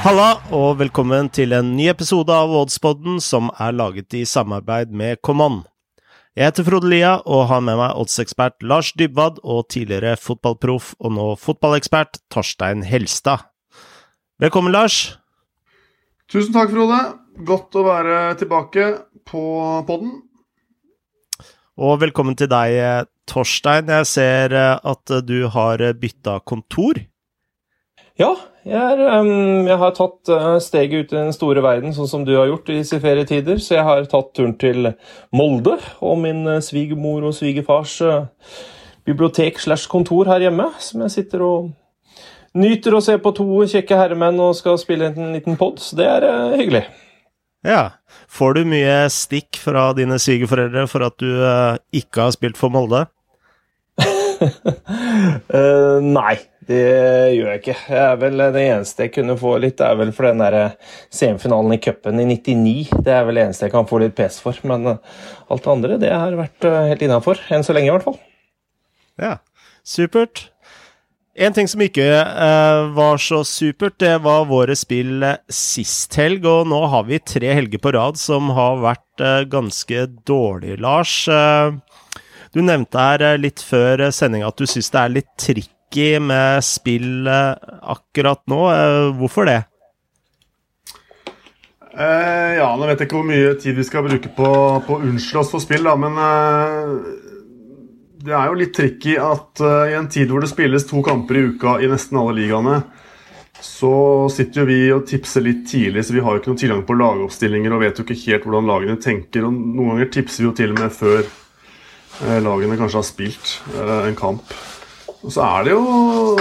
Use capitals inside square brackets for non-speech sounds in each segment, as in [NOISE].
Halla, og velkommen til en ny episode av Oddspodden som er laget i samarbeid med Command. Jeg heter Frode Lia og har med meg oddsekspert Lars Dybwad og tidligere fotballproff og nå fotballekspert Torstein Helstad. Velkommen, Lars. Tusen takk, Frode. Godt å være tilbake på podden. Og velkommen til deg, Torstein. Jeg ser at du har bytta kontor. Ja, jeg, er, um, jeg, har tatt uh, steget ut i den store verden, sånn som du har gjort i disse ferietider. Så jeg har tatt turen til Molde og min uh, svigermor og svigerfars uh, bibliotek slash kontor her hjemme, som jeg sitter og nyter å se på to kjekke herremenn og skal spille en liten pod. Så det er hyggelig. Ja. Får du mye stikk fra dine svigerforeldre for at du ikke har spilt for Molde? [LAUGHS] nei. Det gjør jeg ikke. Jeg er vel Det eneste jeg kunne få litt, er vel for den der eh, semifinalen i cupen i 99. Det er vel det eneste jeg kan få litt pes for. Men eh, alt det andre det har vært eh, helt innafor. Enn så lenge, i hvert fall. Ja, supert. En ting som ikke uh, var så supert, det var våre spill sist helg. Og nå har vi tre helger på rad som har vært uh, ganske dårlige, Lars. Uh, du nevnte her litt før sendinga at du syns det er litt trikk tricky med spill akkurat nå. Eh, hvorfor det? Eh, ja, nå vet jeg ikke hvor mye tid vi skal bruke på, å unnskylde oss for spill, da, men eh, det er jo litt tricky at eh, i en tid hvor det spilles to kamper i uka i nesten alle ligaene, så sitter jo vi og tipser litt tidlig, så vi har jo ikke noen tilgang på lagoppstillinger og vet jo ikke helt hvordan lagene tenker. og Noen ganger tipser vi jo til og med før uh, lagene kanskje har spilt uh, en kamp. Og så er det jo,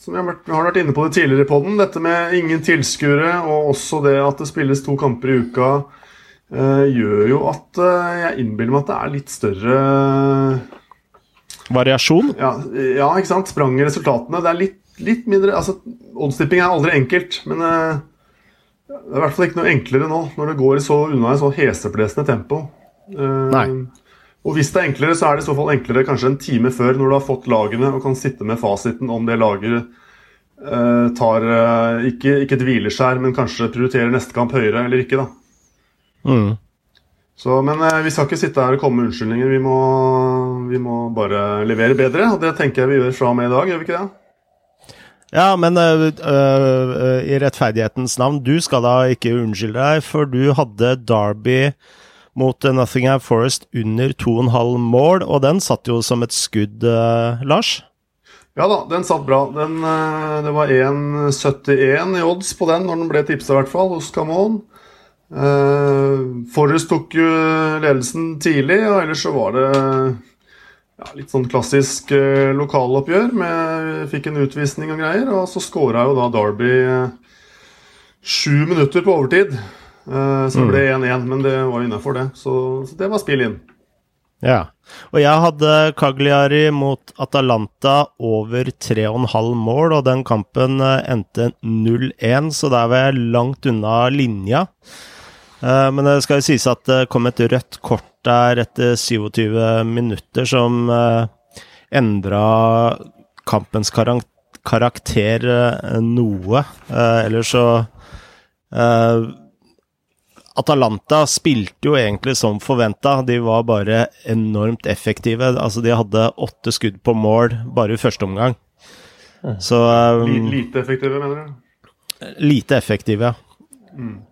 som vi har vært, inne på det tidligere i poden, dette med ingen tilskuere, og også det at det spilles to kamper i uka, uh, gjør jo at uh, jeg innbiller meg at det er litt større Variasjon? Ja, ja ikke sant. Sprang i resultatene. Det er litt, litt mindre altså, Oddstipping er aldri enkelt, men uh, det er i hvert fall ikke noe enklere nå, når det går så unna i så heseblesende tempo. Nei. Og hvis det er enklere, så er det i så fall enklere kanskje en time før, når du har fått lagene og kan sitte med fasiten om det laget eh, tar eh, ikke, ikke, et hvileskjær, men kanskje prioriterer neste kamp høyere eller ikke, da. Mm. Så, men eh, vi skal ikke sitte her og komme med unnskyldninger. Vi må, vi må, bare levere bedre, og det tenker jeg vi gjør fra og med i dag, gjør vi ikke det? Ja, men uh, uh, i rettferdighetens navn, du skal da ikke unnskylde deg, for du hadde Derby mot Nothingham Forest under 2,5 mål, og den satt jo som et skudd, uh, Lars? Ja da, den satt bra. Den, uh, det var 1,71 i odds på den når den ble tipsa, i hvert fall, hos Camon. Uh, Forrest tok jo ledelsen tidlig, og ellers så var det ja, litt sånn klassisk uh, lokaloppgjør. Med, fikk en utvisning og greier, og så skåra jo da Derby sju minutter på overtid. Uh, så det ble 1-1, mm. men det var innafor, det. Så, så, det var spill inn. Ja. Og jeg hadde Cagliari mot Atalanta over 3,5 mål, og den kampen eh, endte 0-1, så der var jeg langt unna linja. Uh, men det skal jo sies at det kom et rødt kort der etter 27 minutter som endra kampens karakter noe. Ellers så Atalanta spilte jo egentlig som forventa. De var bare enormt effektive. Altså, de hadde åtte skudd på mål bare i første omgang. Så um, Lite effektive, mener du? Lite effektive, ja. Mm.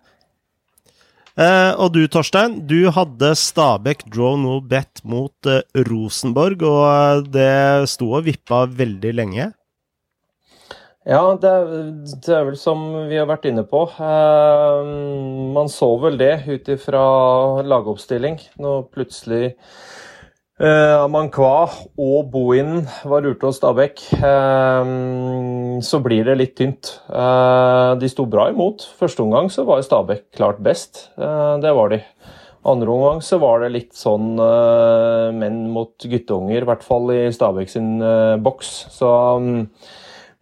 Uh, og du, Torstein, du hadde Stabæk draw no bet mot uh, Rosenborg, og eh, det sto og vippa veldig lenge. Ja, det er, det er, vel som vi har vært inne på. Eh, man så vel det ut ifra lagoppstilling. Når plutselig eh, Amankwa og Bohinen var ute hos Stabæk, eh, så blir det litt tynt. Eh, de sto bra imot. Første omgang så var Stabæk klart best. Eh, det var de. Andre omgang så var det litt sånn eh, menn mot guttunger, i hvert fall i Stabæk sin boks. Så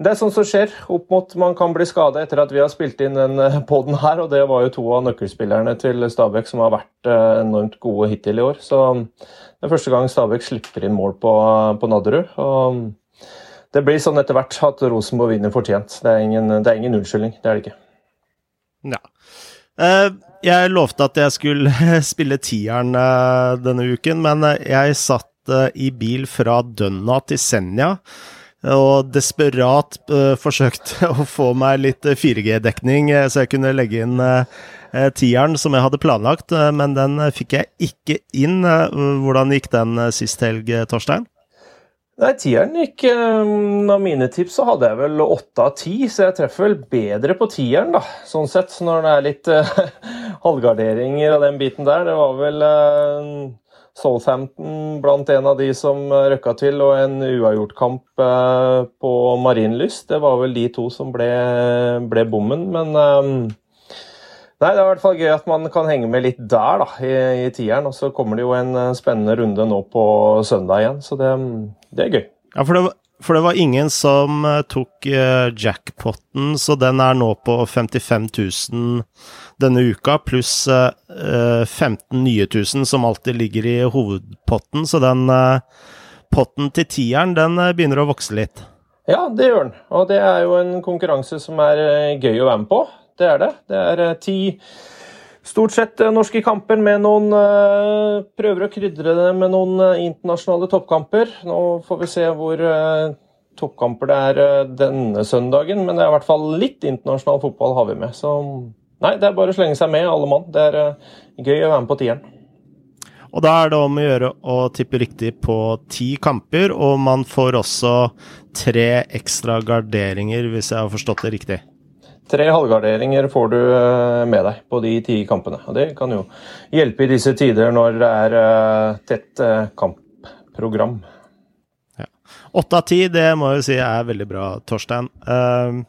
det er sånt som skjer. Opp mot man kan bli skada etter at vi har spilt inn den eh, poden her, og det var jo to av nøkkelspillerne til Stabæk som har vært eh, enormt gode hittil i år. Så det er første gang Stabæk slipper inn mål på, på Nadderud. Og det blir sånn etter hvert at Rosenborg vinner fortjent. Det er ingen, det er ingen unnskyldning. Det er det ikke. Ja. Jeg lovte at jeg skulle [LAUGHS] spille tieren denne uken, men jeg satt i bil fra Dønna til Senja og desperat uh, forsøkte [LAUGHS] å få meg litt 4G-dekning, så jeg kunne legge inn uh, tieren som jeg hadde planlagt, uh, men den fikk jeg ikke inn. hvordan gikk den sist helg, Torstein? Nei, Tieren gikk Av mine tips så hadde jeg vel åtte av ti, så jeg treffer vel bedre på tieren, da. Sånn sett, når det er litt [LAUGHS] halvgarderinger og den biten der. Det var vel Southampton blant en av de som røkka til, og en uavgjortkamp eh, på Marienlyst. Det var vel de to som ble, ble bommen, men um, Nei, Det er i hvert fall gøy at man kan henge med litt der da, i, i tieren. Og så kommer det jo en spennende runde nå på søndag igjen, så det, det er gøy. Ja, for det, for det var ingen som tok jackpoten, så den er nå på 55 000 denne uka, pluss uh, eh, 15 nye tusen som alltid ligger i hovedpotten. Så den potten til tieren, den begynner å vokse litt. Ja, det gjør den. Og det er jo en konkurranse som er gøy å være med på. Det er det. Det er ti stort sett norske kamper med noen Prøver å krydre det med noen internasjonale toppkamper. Nå får vi se hvor toppkamper det er denne søndagen, men det er i hvert fall litt internasjonal fotball har vi med. Så Nei, det er bare å slenge seg med, alle mann. Det er gøy å være med på tieren. Og da er det om å gjøre å tippe riktig på ti kamper, og man får også tre ekstra garderinger, hvis jeg har forstått det riktig. Tre halvgarderinger får du eh, med deg på de ti kampene. og Det kan jo hjelpe i disse tider når det er uh, tett uh, kampprogram. Åtte av ti, det må jeg jo si er veldig bra, Torstein. Uh,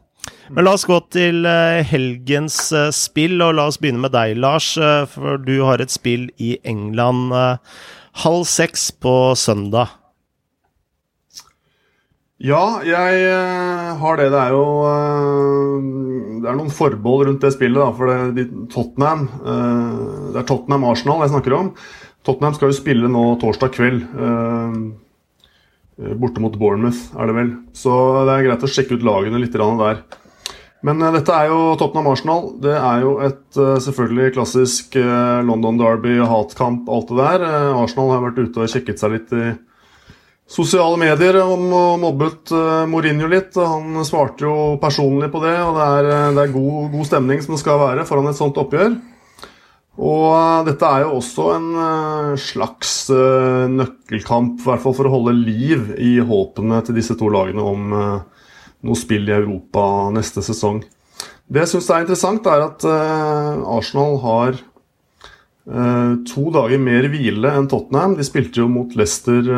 men la oss gå til eh, helgens eh, spill, og la oss begynne med deg, Lars. Eh, for du har et spill i England halv seks på søndag. Ja, jeg har det. Det er jo Det er noen forbehold rundt det spillet. Da, for det, Tottenham Det er Tottenham-Arsenal jeg snakker om. Tottenham skal jo spille nå torsdag kveld. Borte mot Bournemouth, er det vel. Så det er greit å sjekke ut lagene litt der. Men dette er jo Tottenham Arsenal. Det er jo et selvfølgelig klassisk London Derby, hatkamp, alt det der. Arsenal har vært ute og sjekket seg litt i sosiale medier om å mobbet Mourinho litt. Han svarte jo personlig på det, og det er, det er god, god, stemning som det skal være foran et sånt oppgjør. Og dette er jo også en slags nøkkelkamp, i hvert fall for å holde liv i håpene til disse to lagene om noe spill i Europa neste sesong. Det jeg syns er interessant, er at Arsenal har to dager mer hvile enn Tottenham. De spilte jo mot Leicester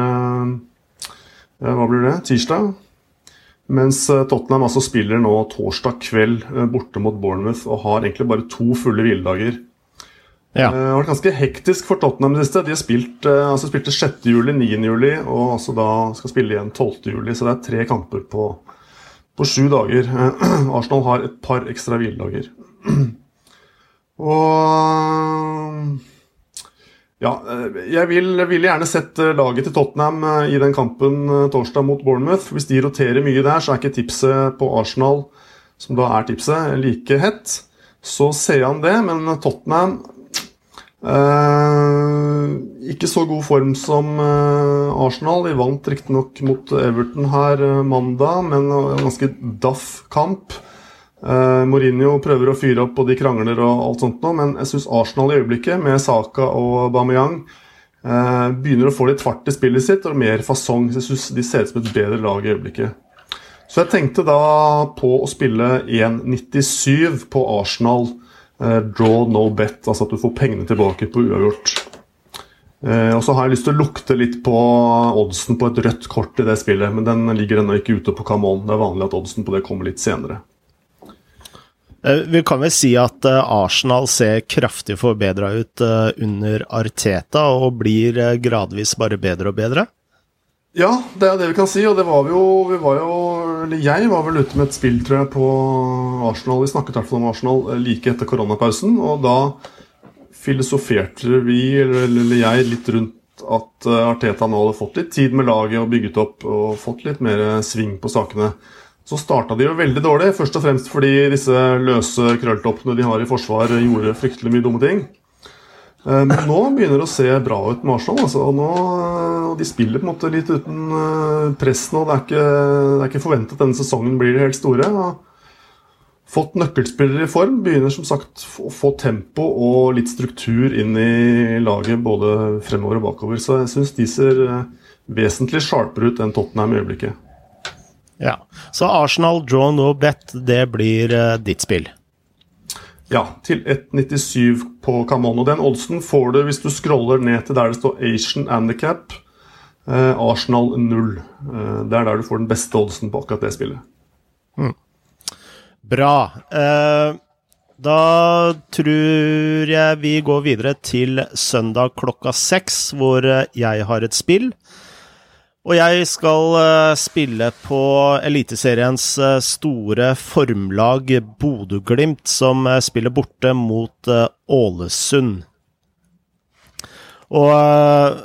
hva blir det? tirsdag. Mens Tottenham altså spiller nå torsdag kveld borte mot Bournemouth og har egentlig bare to fulle hviledager. Ja. Det har vært ganske hektisk for Tottenham det siste. De har spilt, altså spilte 6. juli, 9. juli og altså da skal spille igjen 12. juli. Så det er tre kamper på, på sju dager. [CLEARS THROAT] Arsenal har et par ekstra hviledager. [CLEARS THROAT] Og ja, jeg ville vil gjerne sett laget til Tottenham eh, i den kampen eh, torsdag mot Bournemouth. Hvis de roterer mye der, så er ikke tipset på Arsenal, som da er tipset, like hett. Så ser han det, men Tottenham Eh, ikke så god form som eh, Arsenal. De vant riktignok mot Everton her eh, mandag, men en ganske daff kamp. Mourinho prøver å fyre opp, og de krangler og alt sånt nå, men jeg syns Arsenal i øyeblikket, med Saka og Bameyang, begynner å få litt fart i spillet sitt og mer fasong. Jeg syns de ser ut som et bedre lag i øyeblikket. Så jeg tenkte da på å spille 1,97 på Arsenal Uh, draw no bet, altså at du får pengene tilbake på uavgjort. Uh, og så har jeg lyst til å lukte litt på oddsen på et rødt kort i det spillet, men den ligger ennå ikke ute på Camon. Det er vanlig at oddsen på det kommer litt senere. Uh, vi kan vel si at Arsenal ser kraftig forbedra ut under Arteta og blir gradvis bare bedre og bedre? Ja, det er det vi kan si. Og det var vi jo, vi var jo Eller jeg var vel ute med et spill, tror jeg, på Arsenal. Vi snakket i hvert fall om Arsenal eh, like etter koronapausen. Og da filosoferte vi, eller, eller jeg, litt rundt at eh, Arteta nå hadde fått litt tid med laget og bygget opp og fått litt mer sving på sakene. Så starta de jo veldig dårlig. Først og fremst fordi disse løse krølltoppene de har i forsvar, gjorde fryktelig mye dumme ting. Eh, men nå begynner det å se bra ut med Arsenal. Altså. Og nå, og de spiller på en måte litt uten eh, press nå. Det er ikke, det er ikke forventet denne sesongen blir de helt store. Fått nøkkelspillere i form. Begynner som sagt å få tempo og litt struktur inn i laget både fremover og bakover. Så jeg syns de ser eh, vesentlig sharpere ut enn Tottenham i øyeblikket. Ja, Så Arsenal draw no bet, det blir uh, ditt spill? Ja, til 1,97 på Camono. Den oddsen får du hvis du scroller ned til der det står Asian Handicap. Eh, Arsenal 0. Eh, det er der du får den beste oddsen på akkurat det spillet. Mm. Bra. da tror jeg vi går videre til søndag klokka seks, hvor jeg har et spill. Og jeg skal uh, spille på Eliteseriens uh, store formlag Bodø-Glimt, som uh, spiller borte mot Ålesund. Og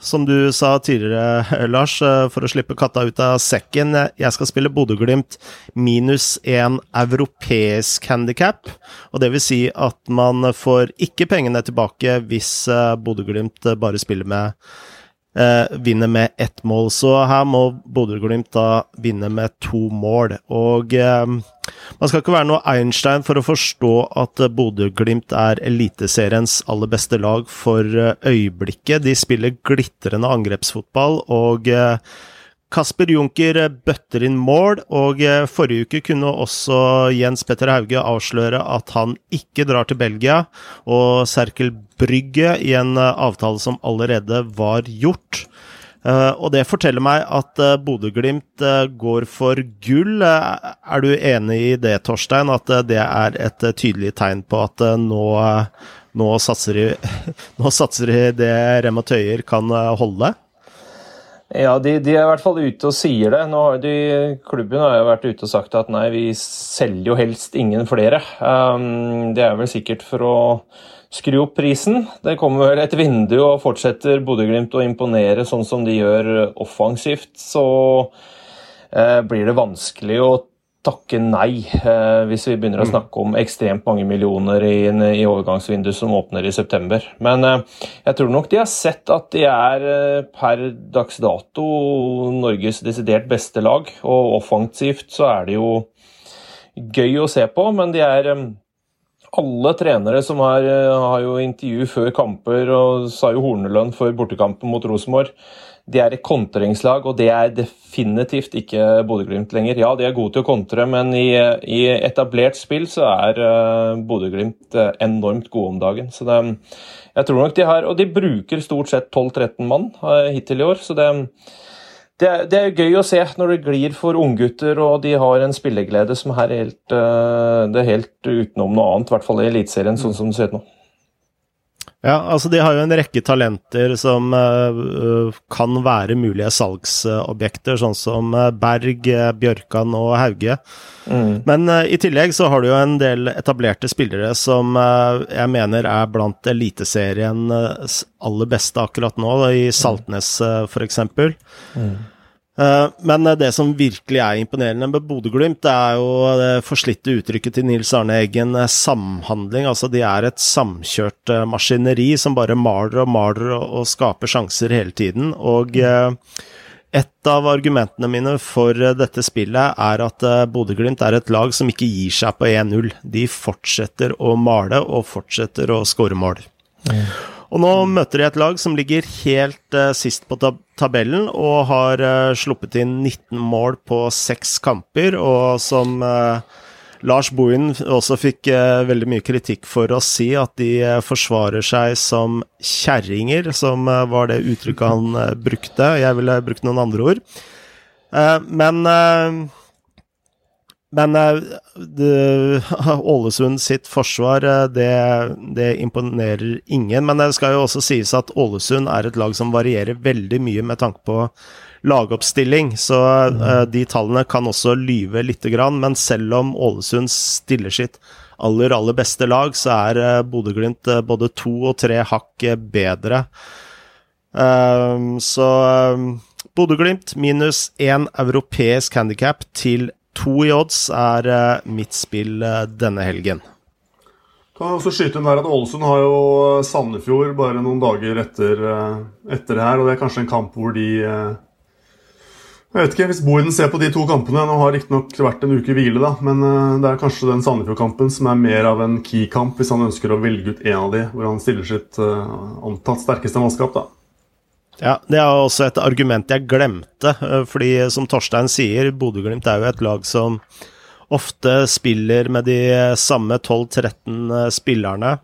som du sa tidligere, [LAUGHS] Lars, for å slippe katta ut av sekken Jeg skal spille Bodø-Glimt minus én europeisk handikap. Og det vil si at man får ikke pengene tilbake hvis Bodø-Glimt bare spiller med eh, vinner med ett mål. Så her må Bodø-Glimt da vinne med to mål. Og eh, man skal ikke være noe Einstein for å forstå at Bodø-Glimt er eliteseriens aller beste lag for eh, øyeblikket. De spiller glitrende angrepsfotball og eh, Kasper Junker bøtter inn mål, og eh, forrige uke kunne også Jens Petter Hauge avsløre at han ikke drar til Belgia og Serkel Brygge i en eh, avtale som allerede var gjort. Eh, og det forteller meg at Bodø-Glimt går for gull. Er du enig i det, Torstein, at det er et tydelig tegn på at nå, nå satser de, [LAUGHS] nå satser de det Rema Tøyer kan holde? Ja, de, de, er i hvert fall ute og sier det. Nå har de, klubben har jo vært ute og sagt at nei, vi selger jo helst ingen flere. Um, det er vel sikkert for å skru opp prisen. Det kommer vel et vindu, og fortsetter Bodø-Glimt å imponere sånn som de gjør offensivt, så uh, blir det vanskelig å takke nei eh, hvis vi begynner å mm. snakke om ekstremt mange millioner i, i overgangsvinduet som åpner i september. Men eh, jeg tror nok de har sett at de er eh, per dags dato Norges desidert beste lag. Og offensivt så er det jo gøy å se på, men de er eh, alle trenere som har, eh, har jo intervju før kamper, og sa jo Hornelønn for bortekampen mot Rosenborg de er et kontringslag, og det er definitivt ikke Bodø-Glimt lenger. Ja, de er gode til å kontre, men i, i etablert spill så er uh, Bodø-Glimt uh, enormt gode om dagen. Så det, jeg tror nok de har Og de bruker stort sett 12-13 mann uh, hittil i år, så det, det, det, er gøy å se når det glir for unggutter og de har en spilleglede som er helt, uh, det er helt utenom noe annet, i hvert fall i Eliteserien, sånn som det ser ut nå. Ja, altså de har jo en rekke talenter som uh, kan være mulige salgsobjekter, sånn som uh, Berg, Bjørkan og Hauge. Mm. Men uh, i tillegg så har du jo en del etablerte spillere som jeg mener er blant eliteseriens aller beste akkurat nå, i Saltnes uh, f.eks. Mm. Eh, men det som virkelig er imponerende med Bodø-Glimt, er jo det forslitte uttrykket til Nils Arne Eggen, eh, samhandling. Altså, de er et samkjørt eh, maskineri som bare maler og maler og skaper sjanser hele tiden. Og et av argumentene mine for dette spillet er at Bodø-Glimt er et lag som ikke gir seg på 1-0. De fortsetter å male og fortsetter å skåre mål. Mm. Og nå møter de et lag som ligger helt uh, sist på tab tabellen, og har uh, sluppet inn 19 mål på seks kamper, og som uh, Lars Bohin også fikk veldig mye kritikk for å si at de forsvarer seg som kjerringer, som var det uttrykket han brukte. Jeg ville brukt noen andre ord. men men det, [LAUGHS] Ålesund sitt forsvar, eh, det, det, imponerer ingen. Men det skal jo også sies at Ålesund er et lag som varierer veldig mye med tanke på lagoppstilling. Så mm. de tallene kan også lyve lite grann. Men selv om Ålesund stiller sitt aller, aller beste lag, så er Bodø-Glimt både to og tre hakk bedre. så Bodø-Glimt minus én europeisk handikap til to i odds er mitt spill denne helgen. Kan også skyte inn der at Ålesund har jo Sandefjord bare noen dager etter, etter her, og det er kanskje en kamp hvor de jeg vet ikke, Hvis Boiden ser på de to kampene Nå har riktignok vært en uke hvile, da, men det er kanskje den Sandefjord-kampen som er mer av en key-kamp, hvis han ønsker å velge ut en av de, hvor han stiller sitt antatt sterkeste mannskap. da. Ja, Det er også et argument jeg glemte. Eh, fordi som Torstein sier, Bodø-Glimt er jo et lag som ofte spiller med de samme 12-13 eh, spillerne.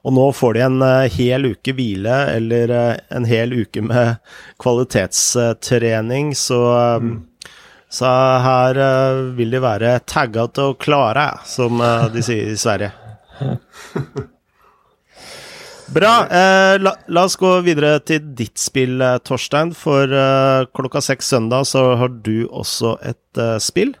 Og nå får de en eh, hel uke hvile, eller en hel uke med [LAUGHS] kvalitetstrening, så mm. Så her vil de være tagga til å klare, som de sier i Sverige. [LAUGHS] Bra. Eh, la, la, oss gå videre til ditt spill, eh, Torstein. For eh, klokka seks søndag så har du også et eh, spill.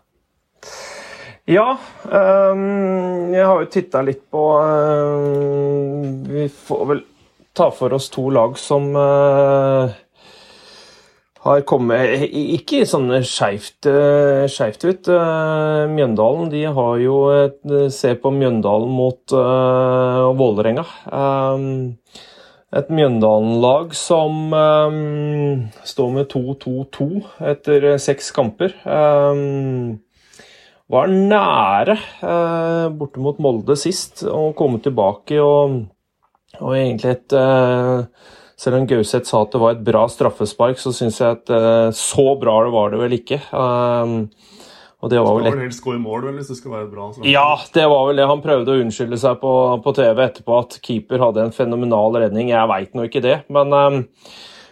Ja. Um, jeg har jo titta litt på uh, Vi får vel ta for oss to lag som uh, har kommet Ikke sånn skeivt ut. Eh, Mjøndalen de har jo et, Se på Mjøndalen mot uh, Vålerenga. Um, et Mjøndalen-lag som um, står med 2-2-2 etter seks kamper. Um, var nære uh, borte mot Molde sist å komme tilbake og, og egentlig et uh, selv om Gauseth sa at det var et bra straffespark, så syns jeg at uh, så bra det var det vel ikke. Um, og det var vel skal helst gå i mål, vel, hvis det skal være et bra straffespark? Ja, det var vel det. Han prøvde å unnskylde seg på, på TV etterpå at keeper hadde en fenomenal redning. Jeg veit nå ikke det, men um,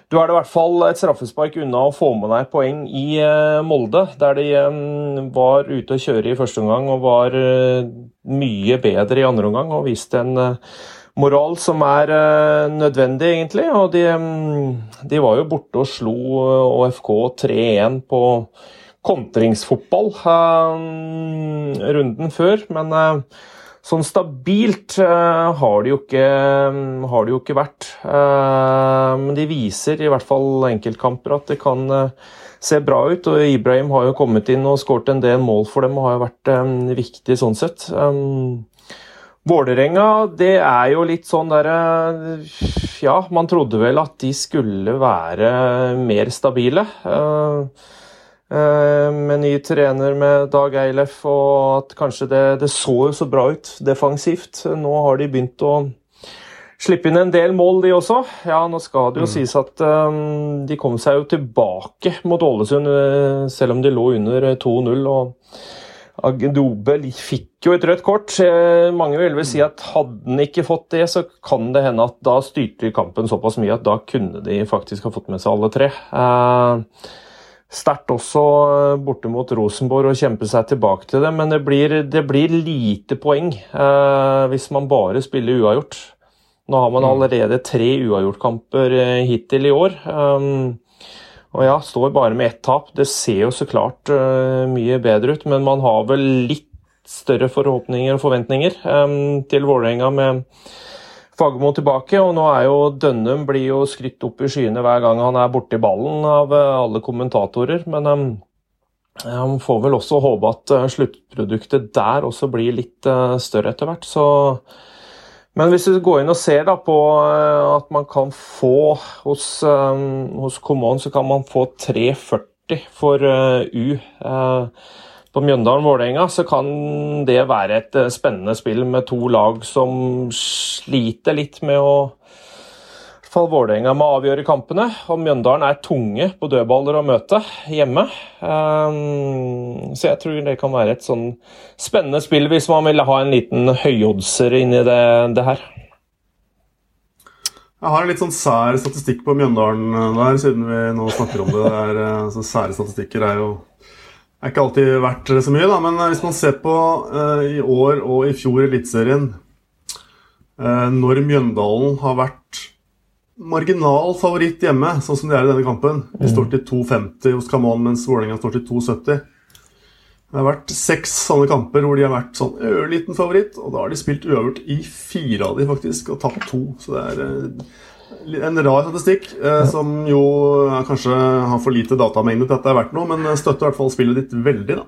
du er det i hvert fall et straffespark unna å få med deg poeng i uh, Molde, der de um, var ute å kjøre i første omgang og var uh, mye bedre i andre omgang og viste en uh, moral som er uh, nødvendig, egentlig. Og de, um, de, var jo borte og slo ÅFK eh, 3-1 på kontringsfotball uh, runden før, men sånn stabilt har det jo ikke, det jo ikke vært. men de viser i hvert fall enkeltkamper at det kan se bra ut. Og Ibrahim har jo kommet inn og skåret en del mål for dem og har jo vært viktig sånn sett. Vålerenga, det er jo litt sånn derre Ja, man trodde vel at de skulle være mer stabile. Uh, uh, med ny trener med Dag Eilef, og at kanskje det, det så jo så bra ut defensivt. Nå har de begynt å slippe inn en del mål, de også. Ja, nå skal det jo mm. sies at um, de kom seg jo tilbake mot Ålesund, selv om de lå under 2-0. og Agendobe fikk jo et rødt kort. Eh, mange vil vel si at hadde han ikke fått det, så kan det hende at da styrte kampen såpass mye at da kunne de faktisk ha fått med seg alle tre. Eh, sterkt også eh, borte mot Rosenborg å kjempe seg tilbake til det, men det blir, det blir lite poeng hvis man bare spiller uavgjort. Nå har man mm. allerede tre uavgjortkamper hittil i år. Og ja, står bare med ett tap. Det ser jo så klart uh, mye bedre ut, men man har vel litt større forhåpninger og forventninger um, til Vålerenga med Fagermo tilbake. Og nå er jo Dønnum blir jo skrytt opp i skyene hver gang han er borti ballen av uh, alle kommentatorer. Men um, han får vel også håpe at uh, sluttproduktet der også blir litt større etter hvert. Så men hvis du går inn og ser på eh, at man kan få hos, um, hos Common, så kan man få 3,40 for uh, U. På Mjøndalen-Vålerenga så kan det være et spennende spill med to lag som sliter litt med å fall Vålerenga må avgjøre kampene. Og Mjøndalen er tunge på dødballer å møte hjemme. Um, så jeg tror det kan være et sånn spennende spill hvis man vil ha en liten høyoddser inni det, det, her. Jeg har en litt sånn sær statistikk på Mjøndalen eh, der, siden vi nå snakker om det. det er, eh, altså, sære statistikker er jo er ikke alltid verdt så mye, da. Men eh, hvis man ser på uh, i år og i fjor Eliteserien uh, Når Mjøndalen har vært marginal favoritt hjemme, sånn som de er i denne kampen. De mm. står til 2,50 hos Camon, mens Vålerenga står til 2,70. Det har vært seks sånne kamper hvor de har vært sånn ørliten favoritt, og da har de spilt uavgjort i fire av de faktisk, og tapt to. Så det er eh, en rar statistikk, eh, som jo kanskje har for lite datamengde til at det er verdt noe, men støtter i hvert fall spillet ditt veldig, da.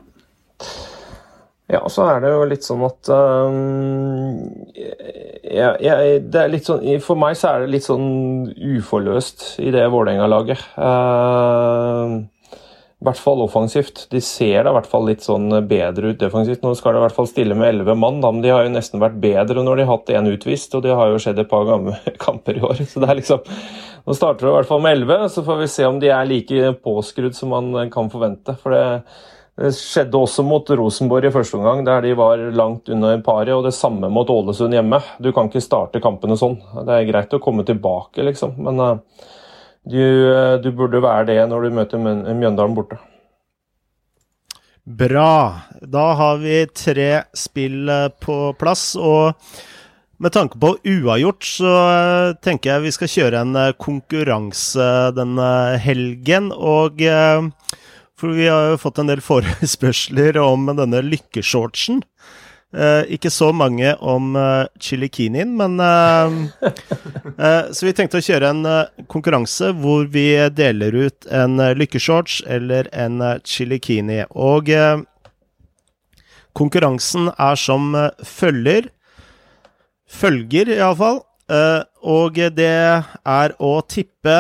Ja, så er det jo litt sånn at um, jeg, jeg, det er litt sånn, For meg så er det litt sånn uforløst i det Vålerenga-laget. Uh, I hvert fall offensivt. De ser da i hvert fall litt sånn bedre ut defensivt. Nå skal de i hvert fall stille med elleve mann, da, men de har jo nesten vært bedre når de har hatt én utvist, og det har jo skjedd et par gamle [LAUGHS] kamper i år. Så det er liksom Nå starter det i hvert fall med elleve, så får vi se om de er like påskrudd som man kan forvente. for det det skjedde også mot Rosenborg i første omgang, der de var langt under paret. Og det samme mot Ålesund hjemme. Du kan ikke starte kampene sånn. Det er greit å komme tilbake, liksom, men uh, du, uh, du, burde være det når du møter Mjøndalen borte. Bra. Da har vi tre spill eh, på plass. og med tanke på uavgjort, så tenker jeg vi skal kjøre en konkurranse denne helgen. Og for vi har jo fått en del forespørsler om denne lykkeshortsen. Eh, ikke så mange om eh, chilikinien, men eh, eh, Så vi tenkte å kjøre en eh, konkurranse hvor vi deler ut en uh, lykkeshorts eller en chilikini. Og eh, konkurransen er som følger. Følger, iallfall. Eh, og det er å tippe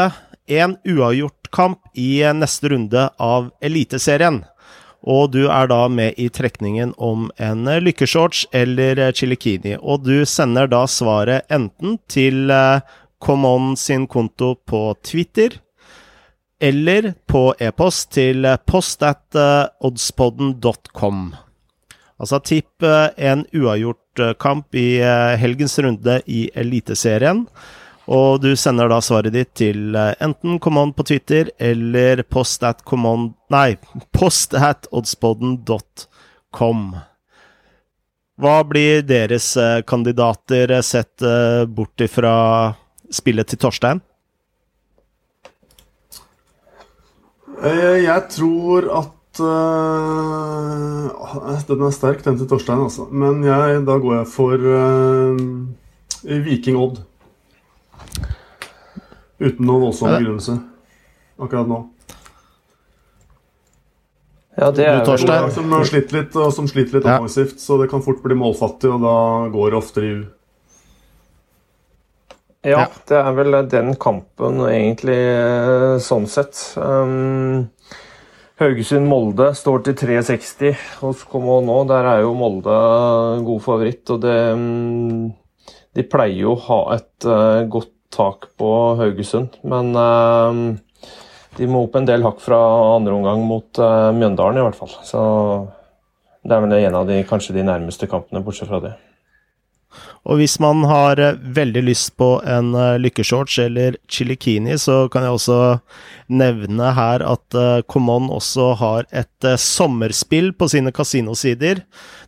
en uavgjort kamp i neste runde av Eliteserien. Og du er da med i trekningen om en lykkeshorts eller chilikini. Og du sender da svaret enten til ComeOn sin konto på Twitter, eller på e-post til post eh. Altså tipp eh, en uavgjort kamp i helgens runde i Eliteserien. Og du sender da svaret ditt til uh, enten command på Twitter eller post at command Nei, [LAUGHS] post at oddspodden.com. Hva blir deres uh, kandidater uh, sett bort ifra spillet til Torstein? Jeg tror at Den er sterk, den til Torstein, altså. Men jeg, da går jeg for Viking Odd. Uten noen voldsom begrunnelse akkurat nå. Ja, det er vel lag som har slitt litt, og som sliter litt ja. offensivt, så det kan fort bli målfattig, og da går det oftere i u. Ja, det er vel den kampen egentlig, eh, sånn sett. Um, Haugesund-Molde står til 3,60 hos Komo nå. Der er jo Molde god favoritt, og det um, De pleier jo å ha et uh, godt tak på Haugesund. Men uh, de må opp en del hakk fra andre omgang mot uh, Mjøndalen, i hvert fall. Så det er vel en av de, kanskje de nærmeste kampene, bortsett fra det. Og hvis man har eh, veldig lyst på en uh, lykkeshorts eller chilikini, så kan jeg også nevne her at uh, Common også har et sommerspill på sine kasinosider,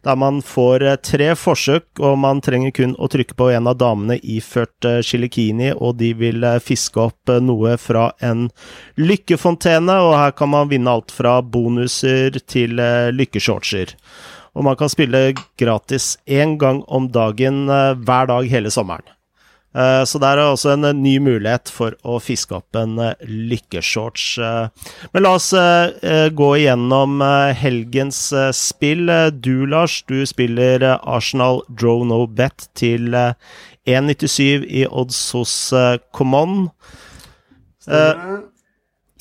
der man får tre forsøk, og man trenger kun å trykke på en av damene iført chilikini, og de vil fiske opp noe fra en lykkefontene, og her kan man vinne alt fra bonuser til lykkeshortser. Og man kan spille gratis én gang om dagen uh, hver dag hele sommeren. Uh, så der er også en uh, ny mulighet for å fiske opp en lykkeshorts. Men la oss gå igjennom helgens spill. Du, Lars, du spiller Arsenal Draw No Bet til 1,97 i odds hos Common.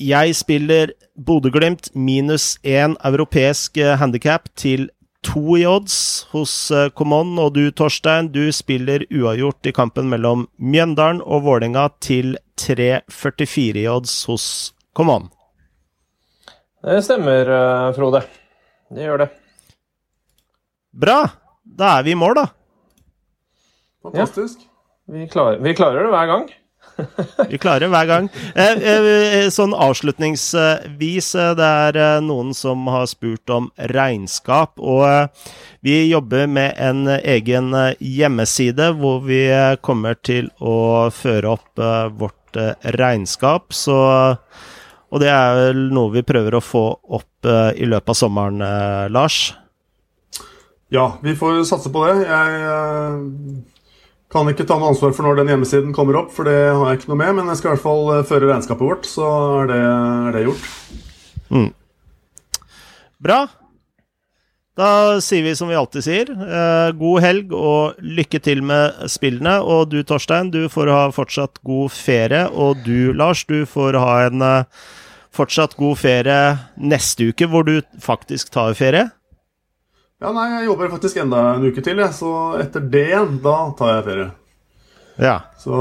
Jeg spiller Bodø-Glimt minus én europeisk handikap til to i odds hos uh, Common, og du, Torstein, du spiller uavgjort i kampen mellom Mjøndalen og Vålerenga til 3,44 i odds hos Common. Det stemmer, uh, Frode. Det gjør det. Bra! Da er vi i mål, da. Fantastisk. Ja. Vi, klarer, vi klarer det hver gang. Vi klarer hver gang. Eh, eh, sånn avslutningsvis, eh, det er noen som har spurt om regnskap. Og vi jobber med en egen hjemmeside hvor vi kommer til å føre opp vårt regnskap. Så, og det er vel noe vi prøver å få opp i løpet av sommeren, Lars? Ja, vi får satse på det. Jeg kan ikke ta noe ansvar for når den hjemmesiden kommer opp, for det har jeg ikke noe med. Men jeg skal i hvert fall eh, føre regnskapet vårt, så er det, er det gjort. Mm. Bra. Da sier vi som vi alltid sier, eh, god helg og lykke til med spillene. Og du, Torstein, du får ha fortsatt god ferie. Og du, Lars, du får ha en eh, fortsatt god ferie neste uke, hvor du faktisk tar ferie. Ja, nei, jeg jobber faktisk enda en uke til, jeg. Så etter det igjen, da tar jeg ferie. Ja. Så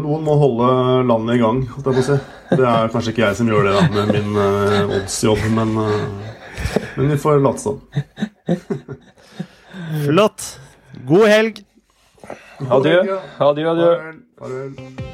noen må holde landet i gang, holdt jeg på å si. Det er kanskje ikke jeg som gjør det da, med min uh, oddsjobb, men, uh, men vi får late som. Flott. God helg. Adjø. Adjø, adjø. Farvel. Farvel.